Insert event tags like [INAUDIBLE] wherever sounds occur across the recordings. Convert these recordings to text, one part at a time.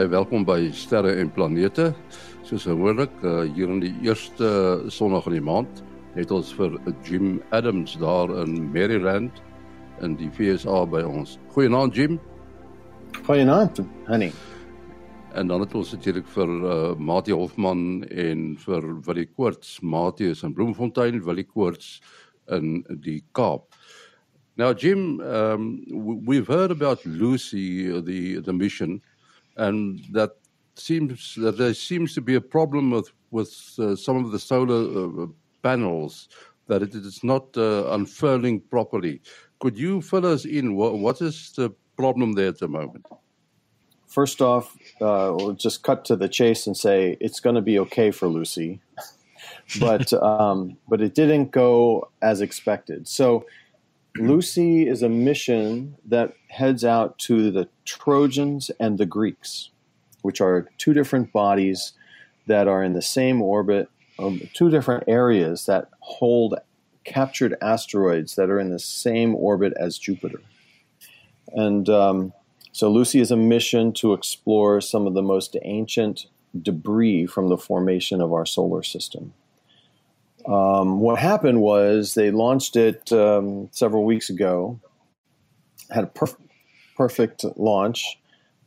baie welkom by Sterre en Planete. Soos gewoonlik, uh, hier in die eerste Sondag in die maand, het ons vir Jim Adams daar in Maryland in die FSA by ons. Goeienaand Jim. Goeienaand, honey. En dan het ons natuurlik vir uh, Mati Hofman en vir Willie Koorts, Mati is in Bloemfontein, Willie Koorts in die Kaap. Now, Jim, um, we've heard about Lucy, the the mission, and that seems that there seems to be a problem with with uh, some of the solar uh, panels that it is not uh, unfurling properly. Could you fill us in? What, what is the problem there at the moment? First off, uh, we'll just cut to the chase and say it's going to be okay for Lucy, [LAUGHS] but um, but it didn't go as expected. So Lucy is a mission that heads out to the Trojans and the Greeks, which are two different bodies that are in the same orbit, um, two different areas that hold captured asteroids that are in the same orbit as Jupiter. And um, so Lucy is a mission to explore some of the most ancient debris from the formation of our solar system. Um, what happened was they launched it um, several weeks ago, had a perf- perfect launch.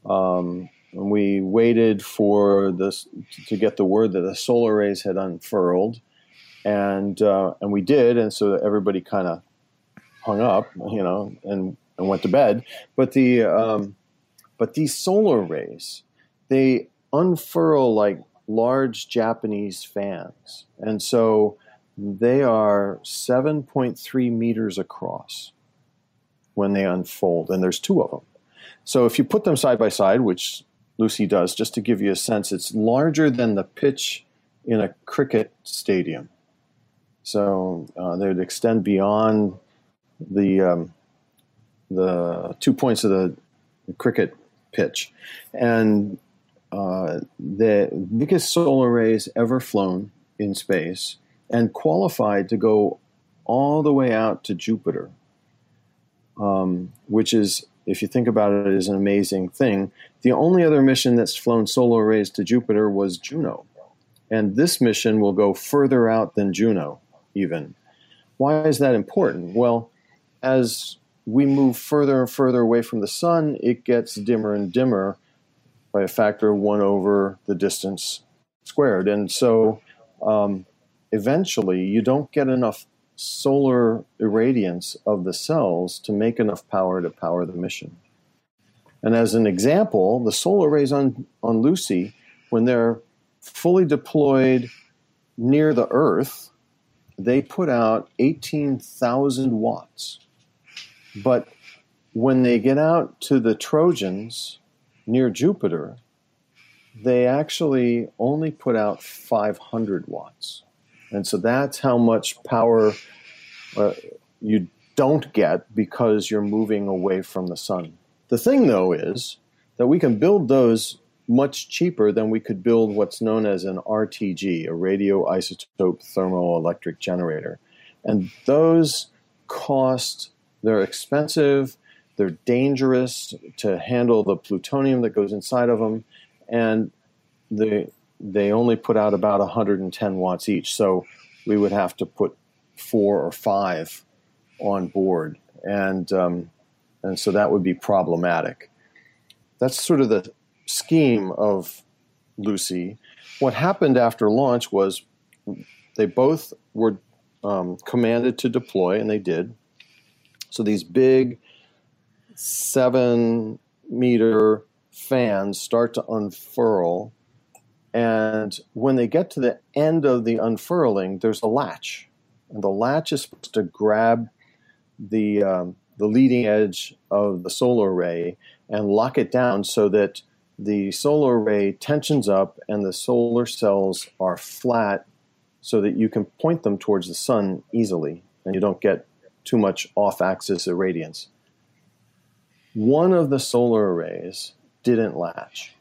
Um, and we waited for this to get the word that the solar arrays had unfurled, and uh, and we did, and so everybody kind of hung up, you know, and and went to bed. But the um, but these solar arrays, they unfurl like large Japanese fans, and so they are 7.3 meters across when they unfold, and there's two of them. So if you put them side by side, which Lucy does, just to give you a sense, it's larger than the pitch in a cricket stadium. So uh, they would extend beyond the um, the two points of the, cricket pitch, and uh, the biggest solar arrays ever flown in space and qualified to go all the way out to Jupiter, um, which is, if you think about it, is an amazing thing. The only other mission that's flown solar arrays to Jupiter was Juno, and this mission will go further out than Juno, even. Why is that important? Well, as we move further and further away from the sun, it gets dimmer and dimmer by a factor of one over the distance squared. And so um, eventually you don't get enough solar irradiance of the cells to make enough power to power the mission. And as an example, the solar arrays on, on Lucy, when they're fully deployed near the Earth, they put out 18,000 watts. But when they get out to the Trojans near Jupiter, they actually only put out 500 watts. And so that's how much power uh, you don't get because you're moving away from the sun. The thing, though, is that we can build those much cheaper than we could build what's known as an RTG, a radioisotope thermoelectric generator. And those cost, they're expensive, they're dangerous to handle the plutonium that goes inside of them, and the they only put out about 110 watts each. So we would have to put four or five on board, and um, and so that would be problematic. That's sort of the scheme of Lucy. What happened after launch was they both were um, commanded to deploy, and they did. So these big seven meter fans start to unfurl and when they get to the end of the unfurling, there's a latch. And the latch is supposed to grab the, um, the leading edge of the solar array and lock it down so that the solar array tensions up and the solar cells are flat so that you can point them towards the sun easily and you don't get too much off axis irradiance. One of the solar arrays didn't latch.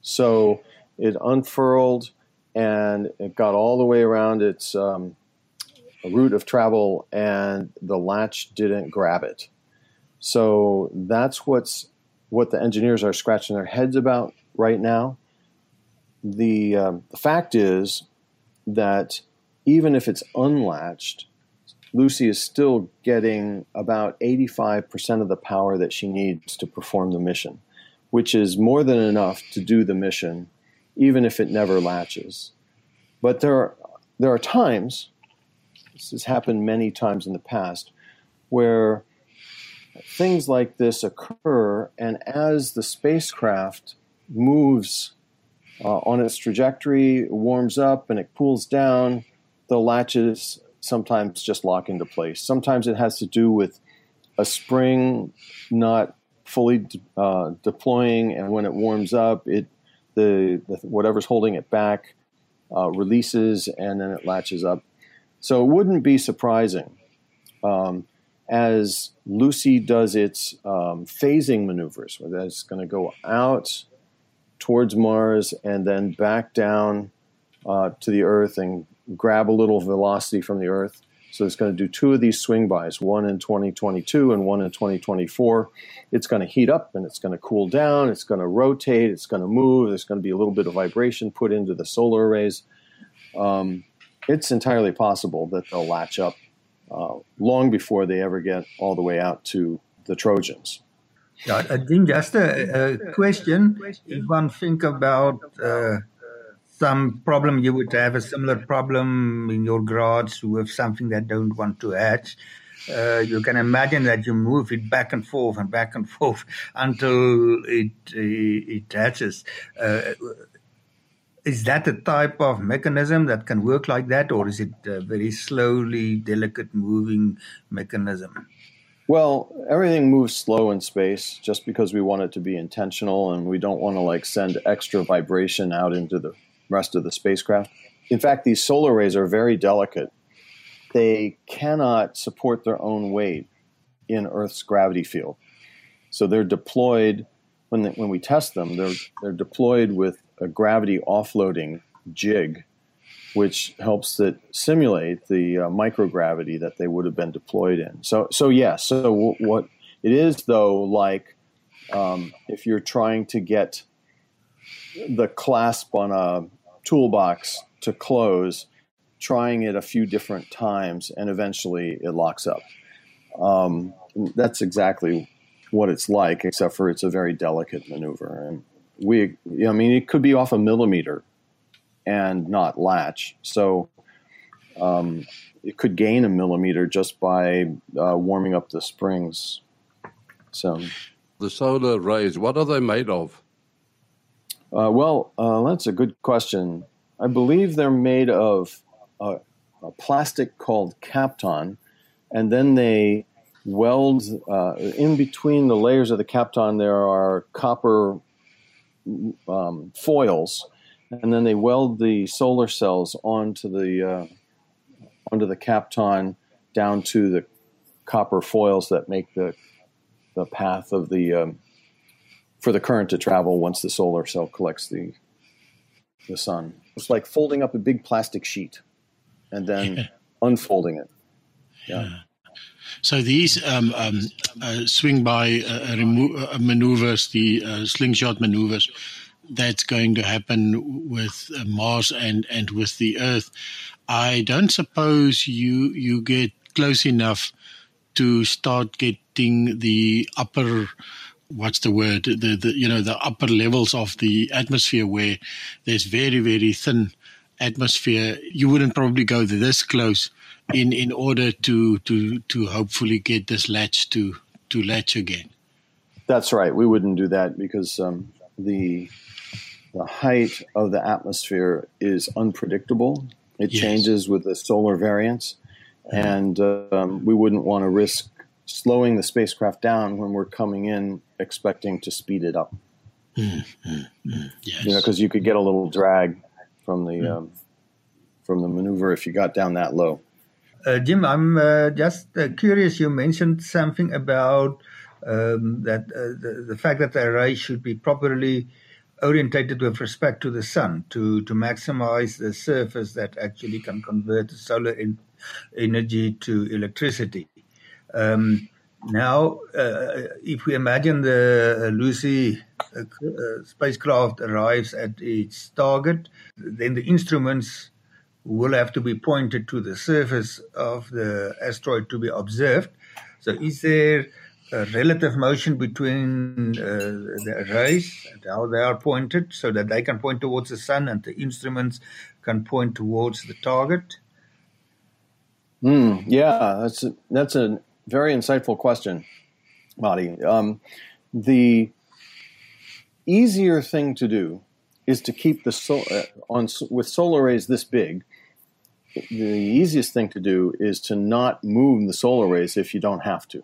So it unfurled and it got all the way around its um, route of travel, and the latch didn't grab it. So that's what's what the engineers are scratching their heads about right now. The, um, the fact is that even if it's unlatched, Lucy is still getting about 85% of the power that she needs to perform the mission, which is more than enough to do the mission, even if it never latches. But there are, there are times, this has happened many times in the past, where things like this occur, and as the spacecraft moves uh, on its trajectory, warms up, and it cools down, the latches sometimes just lock into place. Sometimes it has to do with a spring not fully uh, deploying, and when it warms up, it the, the whatever's holding it back uh, releases, and then it latches up. So it wouldn't be surprising um, as Lucy does its um, phasing maneuvers, where that's going to go out towards Mars and then back down uh, to the Earth and grab a little velocity from the Earth. So it's going to do two of these swing bys, one in 2022 and one in 2024. It's going to heat up and it's going to cool down. It's going to rotate. It's going to move. There's going to be a little bit of vibration put into the solar arrays. Um, it's entirely possible that they'll latch up uh, long before they ever get all the way out to the Trojans. Yeah, I think just a, a question. If one think about uh, some problem you would have a similar problem in your garage with something that don't want to hatch. Uh, you can imagine that you move it back and forth and back and [LAUGHS] forth until it it hatches. Uh, is that a type of mechanism that can work like that, or is it a very slowly, delicate moving mechanism? Well, everything moves slow in space just because we want it to be intentional and we don't want to like send extra vibration out into the rest of the spacecraft. In fact, these solar arrays are very delicate. They cannot support their own weight in Earth's gravity field. So they're deployed when when we test them. They're they're deployed with a gravity offloading jig, which helps that simulate the uh, microgravity that they would have been deployed in. So so yes. Yeah, so w- what it is though, like um, if you're trying to get the clasp on a toolbox to close, trying it a few different times, and eventually it locks up. Um, that's exactly what it's like, except for it's a very delicate maneuver. And we, I mean, it could be off a millimeter and not latch. So um, it could gain a millimeter just by uh, warming up the springs. So the solar arrays, what are they made of? Uh, well, uh, that's a good question. I believe they're made of a, a plastic called Kapton, and then they weld uh, in between the layers of the Kapton. There are copper um, foils, and then they weld the solar cells onto the uh, onto the Kapton down to the copper foils that make the the path of the um, for the current to travel once the solar cell collects the the sun. It's like folding up a big plastic sheet and then yeah. unfolding it. Yeah. yeah. So these um, um, uh, swing by uh, remo- uh, maneuvers, the uh, slingshot maneuvers, that's going to happen with uh, Mars and, and with the Earth. I don't suppose you you get close enough to start getting the upper what's the word the, the you know the upper levels of the atmosphere where there's very very thin atmosphere. You wouldn't probably go this close in in order to to to hopefully get this latch to to latch again. That's right. We wouldn't do that because um, the the height of the atmosphere is unpredictable. It yes. changes with the solar variance and um, we wouldn't want to risk slowing the spacecraft down when we're coming in expecting to speed it up. Mm, mm, mm, yes. You know, because you could get a little drag from the mm. um, from the maneuver if you got down that low. Uh, Jim, I'm uh, just uh, curious. You mentioned something about um, that uh, the, the, fact that the array should be properly orientated with respect to the sun to to maximize the surface that actually can convert the solar in, energy to electricity. Um, Now, uh, if we imagine the Lucy uh, uh, spacecraft arrives at its target, then the instruments will have to be pointed to the surface of the asteroid to be observed. So, is there a relative motion between uh, the arrays and how they are pointed so that they can point towards the sun and the instruments can point towards the target? Mm, yeah, that's a, that's a very insightful question, Mati. Um, the easier thing to do is to keep the sol- uh, on with solar arrays this big. The easiest thing to do is to not move the solar arrays if you don't have to.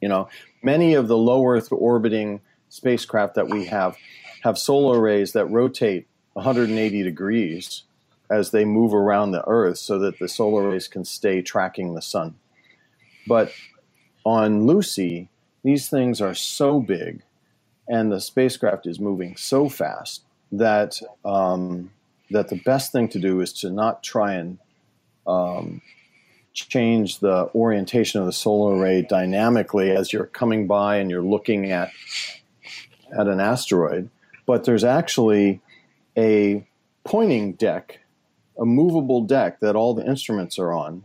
You know, many of the low Earth orbiting spacecraft that we have have solar arrays that rotate 180 degrees as they move around the Earth so that the solar arrays can stay tracking the sun. But on Lucy, these things are so big and the spacecraft is moving so fast that um, that the best thing to do is to not try and um, change the orientation of the solar array dynamically as you're coming by and you're looking at at an asteroid. But there's actually a pointing deck a movable deck that all the instruments are on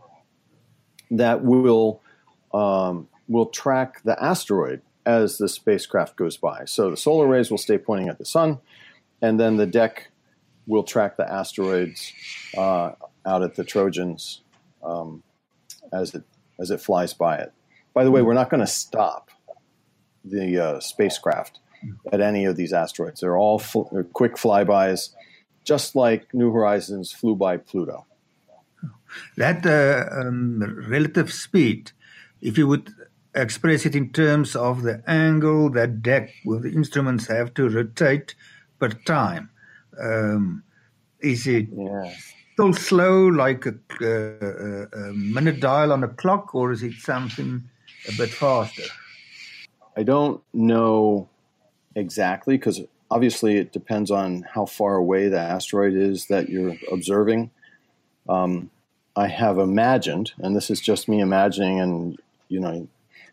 that will um, will track the asteroid as the spacecraft goes by. So the solar arrays will stay pointing at the sun, and then the deck will track the asteroids uh, out at the Trojans um, as it as it flies by it. By the way, we're not going to stop the uh, spacecraft at any of these asteroids. They're all fl- quick flybys just like New Horizons flew by Pluto. That uh, um, relative speed, if you would express it in terms of the angle that deck with the instruments have to rotate per time, um, is it still slow like a, a, a minute dial on a clock, or is it something a bit faster? I don't know exactly because obviously it depends on how far away the asteroid is that you're observing. Um, I have imagined, and this is just me imagining, and you know,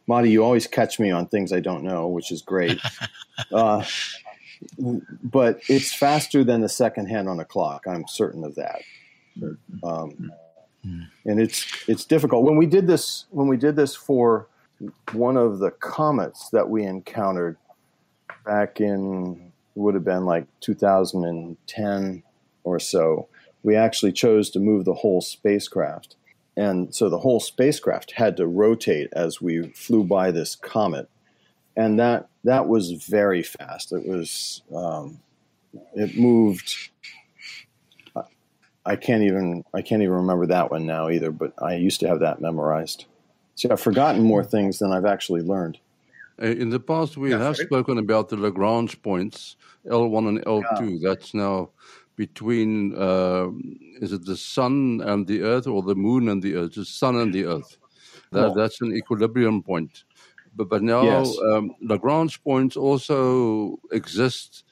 Mati, you always catch me on things I don't know, which is great. [LAUGHS] uh, but it's faster than the second hand on a clock. I'm certain of that. Um, and it's it's difficult when we did this when we did this for one of the comets that we encountered back in would have been like 2010 or so, we actually chose to move the whole spacecraft. And so the whole spacecraft had to rotate as we flew by this comet. And that, that was very fast. It was, um, it moved. I can't even, I can't even remember that one now either, but I used to have that memorized. See, I've forgotten more things than I've actually learned. Uh, in the past, we yeah, have sorry. spoken about the Lagrange points, L1 and L2. Yeah. That's now between, uh, is it the sun and the earth or the moon and the earth? The sun and the earth. That, oh. That's an equilibrium point. But, but now yes. um, Lagrange points also exist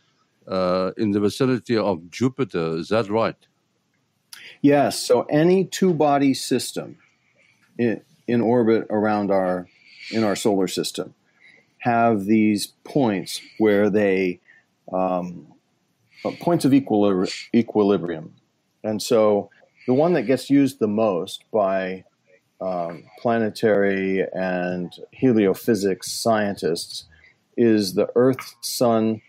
uh, in the vicinity of Jupiter. Is that right? Yes. So any two body system in, in orbit around our in our solar system have these points where they um, points of equilibri- equilibrium, and so the one that gets used the most by um, planetary and heliophysics scientists is the Earth Sun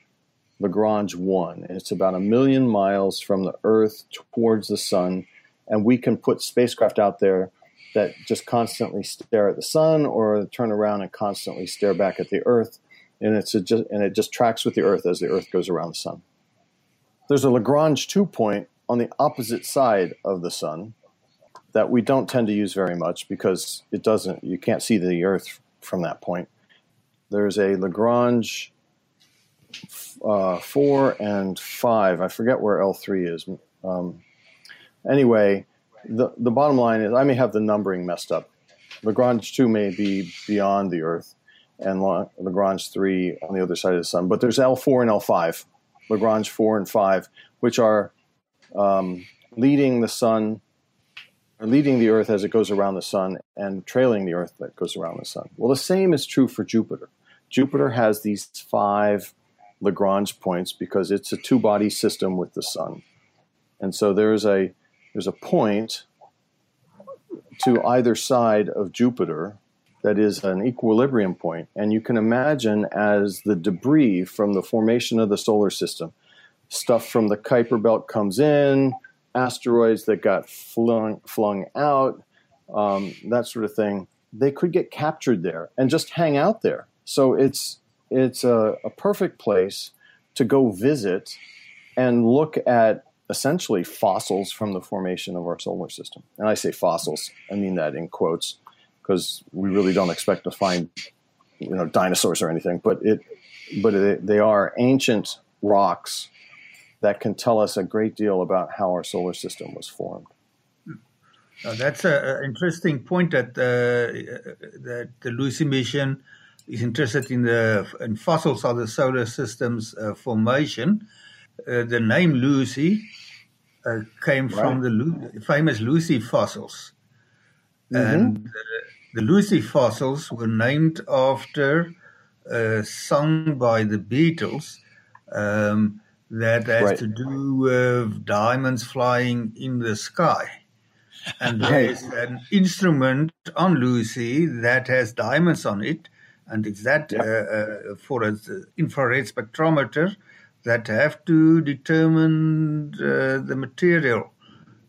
Lagrange 1. It's about a million miles from the Earth towards the Sun, and we can put spacecraft out there that just constantly stare at the sun or turn around and constantly stare back at the earth and it's just and it just tracks with the earth as the earth goes around the sun there's a lagrange 2 point on the opposite side of the sun that we don't tend to use very much because it doesn't you can't see the earth from that point there's a lagrange uh, 4 and 5 i forget where l3 is um, anyway the, the bottom line is I may have the numbering messed up. Lagrange 2 may be beyond the Earth, and Lagrange 3 on the other side of the sun. But there's L4 and L5, Lagrange 4 and 5, which are um, leading the sun or leading the Earth as it goes around the sun and trailing the Earth that goes around the sun. Well, the same is true for Jupiter. Jupiter has these five Lagrange points because it's a two body system with the sun. And so there's a there's a point to either side of Jupiter that is an equilibrium point. And you can imagine as the debris from the formation of the solar system, stuff from the Kuiper Belt comes in, asteroids that got flung, flung out, um, that sort of thing, they could get captured there and just hang out there. So it's it's a, a perfect place to go visit and look at essentially fossils from the formation of our solar system. And I say fossils, I mean that in quotes because we really don't expect to find you know dinosaurs or anything, but it but it, they are ancient rocks that can tell us a great deal about how our solar system was formed. Now that's an interesting point that uh, that the Lucy mission is interested in the in fossils of the solar system's uh, formation. Uh, the name Lucy uh, came right. from the Lu- famous Lucy fossils, mm-hmm. and uh, the Lucy fossils were named after a song by the Beatles um, that has right. to do with diamonds flying in the sky. And there is an instrument on Lucy that has diamonds on it, and it's that yep. uh, uh, for an infrared spectrometer that have to determine uh, the material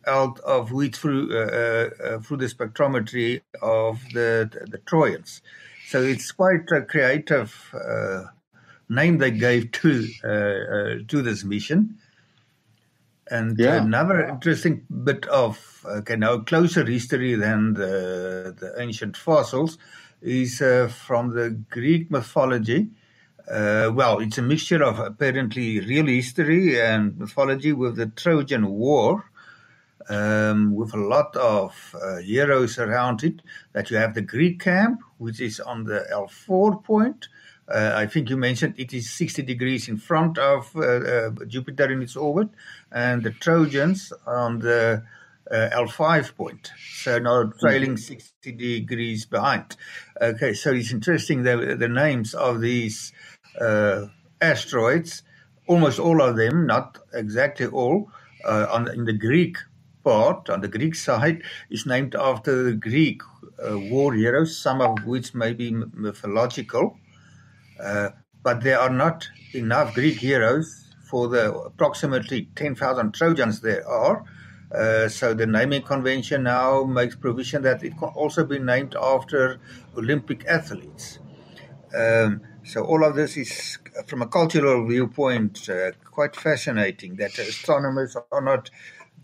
out of which through uh, uh, uh, through the spectrometry of the, the, the Trojans. So it's quite a creative uh, name they gave to uh, uh, to this mission. And yeah. another interesting bit of okay now closer history than the the ancient fossils is from the Greek mythology. well, it's a mixture of apparently real history and mythology with the Trojan War um, with a lot of uh, heroes around it. That you have the Greek camp, which is on the L4 point. Uh, I think you mentioned it is 60 degrees in front of uh, uh Jupiter in its orbit, and the Trojans on the uh, L5 point. So now trailing mm-hmm. 60 degrees behind. Okay, so it's interesting the, the names of these uh, asteroids, almost all of them, not exactly all, on, in the Greek part on the Greek side is named after the Greek uh, war heroes, some of which may be mythological. Uh, but there are not enough Greek heroes for the approximately 10,000 Trojans there are. Uh, so the naming convention now makes provision that it can also be named after Olympic athletes. Um, so all of this is, from a cultural viewpoint, uh, quite fascinating that astronomers are not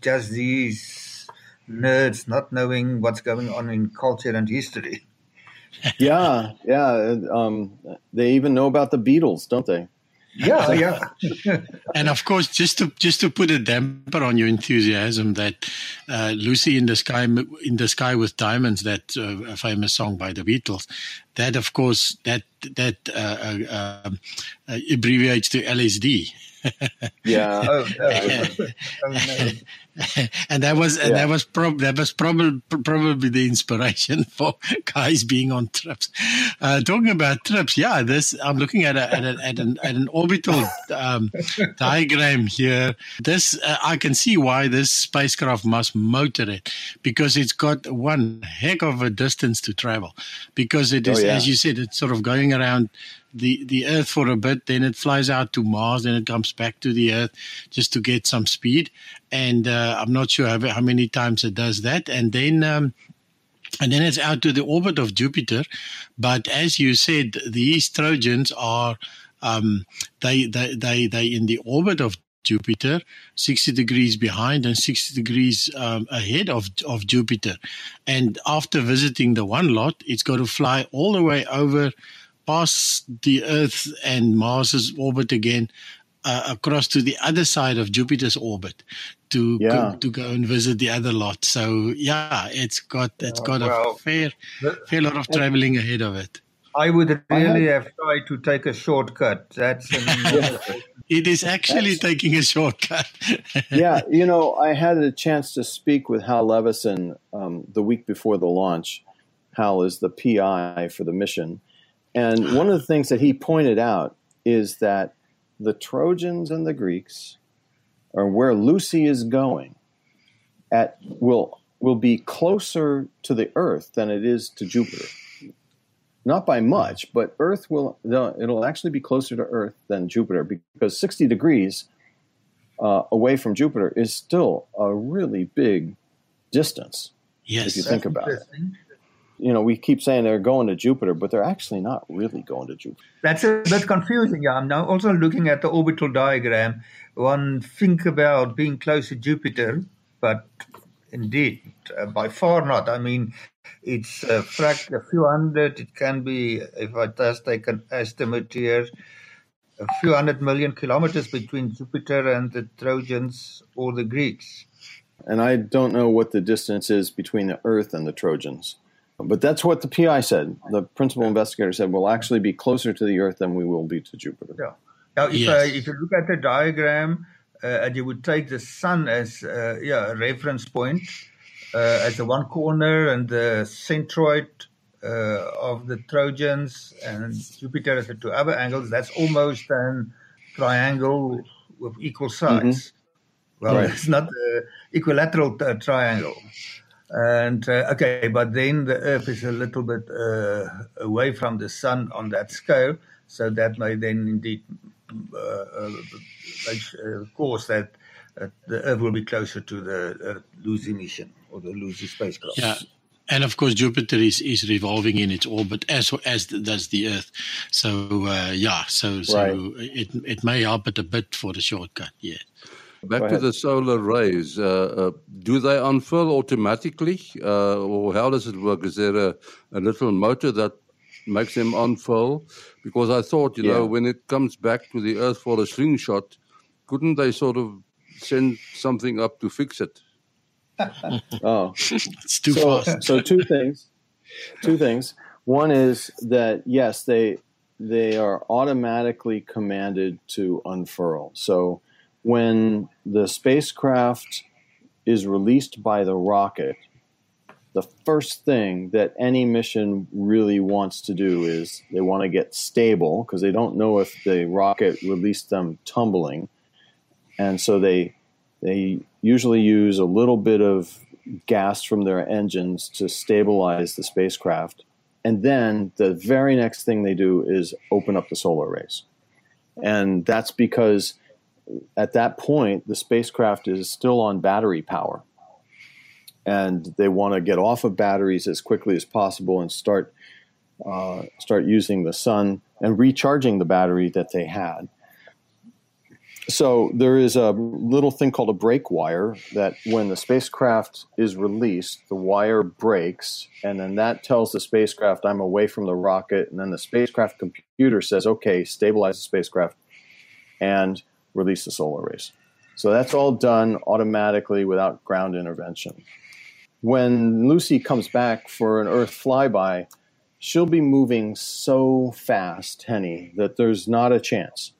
just these nerds not knowing what's going on in culture and history. [LAUGHS] yeah, yeah. Um, they even know about the Beatles, don't they? Yeah, [LAUGHS] yeah. and of course, just to just to put a damper on your enthusiasm, that uh, "Lucy in the Sky" in the sky with diamonds, that uh, famous song by the Beatles, that of course that that uh, uh uh abbreviates to LSD. yeah. Oh, oh, [LAUGHS] no. and that was and yeah. that was prob- that was probably probably the inspiration [LAUGHS] for guys being on trips. Uh, talking about trips, yeah, this I'm looking at a, at, a, at, an, at an orbital um, [LAUGHS] diagram here. This uh, I can see why this spacecraft must motor it because it's got one heck of a distance to travel because it oh, oh, yeah. as you said, it's sort of going around the the Earth for a bit, then it flies out to Mars, then it comes back to the Earth just to get some speed. And uh, I'm not sure how, how, many times it does that. And then um, and then it's out to the orbit of Jupiter. But as you said, these Trojans are um, they they they they in the orbit of Jupiter, 60 degrees behind and 60 degrees um, ahead of, of Jupiter. And after visiting the one lot, it's got to fly all the way over past the Earth and Mars's orbit again uh, across to the other side of Jupiter's orbit to yeah. go, to go and visit the other lot. So yeah, it's got it's got well, a fair fair lot of traveling ahead of it. I would really have tried to take a shortcut. That's [LAUGHS] it is actually taking a shortcut. [LAUGHS] yeah, you know, I had a chance to speak with Hal Levison um, the week before the launch. Hal is the PI for the mission, and one of the things that he pointed out is that the Trojans and the Greeks, or where Lucy is going, at will will be closer to the Earth than it is to Jupiter. Not by much, but Earth will it'll actually be closer to Earth than Jupiter because 60 degrees uh, away from Jupiter is still a really big distance. Yes, if you think about it you know, we keep saying they're going to Jupiter, but they're actually not really going to Jupiter. That's a bit confusing. I'm now also looking at the orbital diagram. One think about being close to Jupiter, but indeed, uh, by far not. I mean, it's a, fract- a few hundred. It can be, if I just take an estimate here, a few hundred million kilometers between Jupiter and the Trojans or the Greeks. And I don't know what the distance is between the Earth and the Trojans. But that's what the PI said. The principal investigator said we'll actually be closer to the Earth than we will be to Jupiter. Yeah. Now, if, yes. uh, if you look at the diagram, uh, and you would take the sun as uh, yeah, a reference point, uh, as the one corner, and the centroid uh, of the Trojans, and Jupiter as the two other angles, that's almost an triangle with equal sides. Mm-hmm. Well, right. it's not an equilateral t- triangle. And uh, okay, but then the Earth is a little bit uh, away from the Sun on that scale, so that may then indeed uh, uh, uh cause that uh, the Earth will be closer to the Lucy mission or the Lucy spacecraft. Yeah. And of course, Jupiter is, is revolving in its orbit as as does the Earth. So yeah, so so right. it it may help it a bit for the shortcut. Yeah. Back to the solar arrays, uh, uh, do they unfurl automatically, uh, or how does it work? Is there a, a, little motor that makes them unfurl? Because I thought, you yeah. know, when it comes back to the Earth for a slingshot, couldn't they sort of send something up to fix it? [LAUGHS] oh, it's too so, fast. so two things. Two things. One is that yes, they they are automatically commanded to unfurl. So when the spacecraft is released by the rocket, the first thing that any mission really wants to do is they want to get stable because they don't know if the rocket released them tumbling. And so they they usually use a little bit of gas from their engines to stabilize the spacecraft. And then the very next thing they do is open up the solar arrays. And that's because at that point, the spacecraft is still on battery power. And they want to get off of batteries as quickly as possible and start uh, start using the sun and recharging the battery that they had. So there is a little thing called a break wire that when the spacecraft is released, the wire breaks, and then that tells the spacecraft I'm away from the rocket, and then the spacecraft computer says, "Okay, stabilize the spacecraft," and release the solar arrays. So that's all done automatically without ground intervention. When Lucy comes back for an Earth flyby, she'll be moving so fast, Henny, that there's not a chance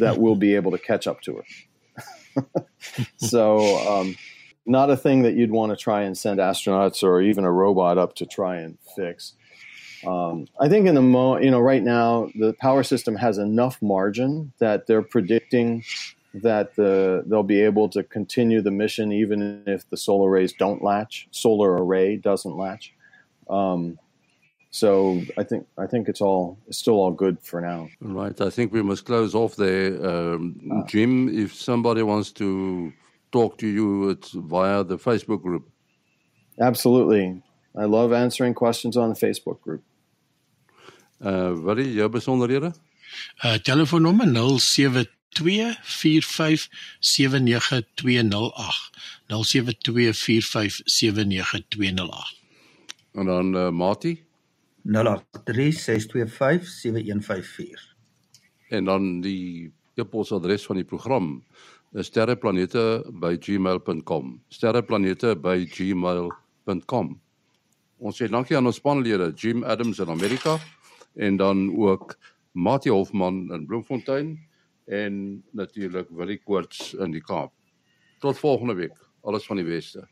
that we'll be able to catch up to her. [LAUGHS] so, um, not a thing that you'd want to try and send astronauts or even a robot up to try and fix. Um, I think in the mo, you know, right now the power system has enough margin that they're predicting that the they'll be able to continue the mission even if the solar arrays don't latch, solar array doesn't latch. Um, so I think I think it's all it's still all good for now. Right. I think we must close off there, um, ah. Jim. If somebody wants to talk to you, it's via the Facebook group. Absolutely. I love answering questions on the Facebook group. Uh wat is jou besonderhede? Uh telefoonnommer 0724579208. 0724579208. En dan uh Mati 0836257154. En dan die e-posadres van die program is sterreplanete@gmail.com. sterreplanete@gmail.com. Ons sê dankie aan ons spanlede, Jim Adams in Amerika en dan ook Mati Hofman in Bloemfontein en natuurlik Willie Koorts in die Kaap. Tot volgende week. Alles van die beste.